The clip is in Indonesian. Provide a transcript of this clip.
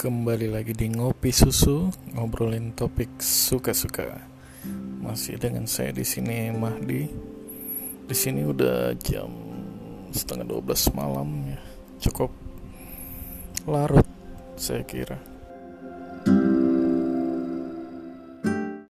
Kembali lagi di Ngopi Susu, ngobrolin topik suka-suka. Masih dengan saya di sini Mahdi. Di sini udah jam setengah 12 malam ya. Cukup larut saya kira.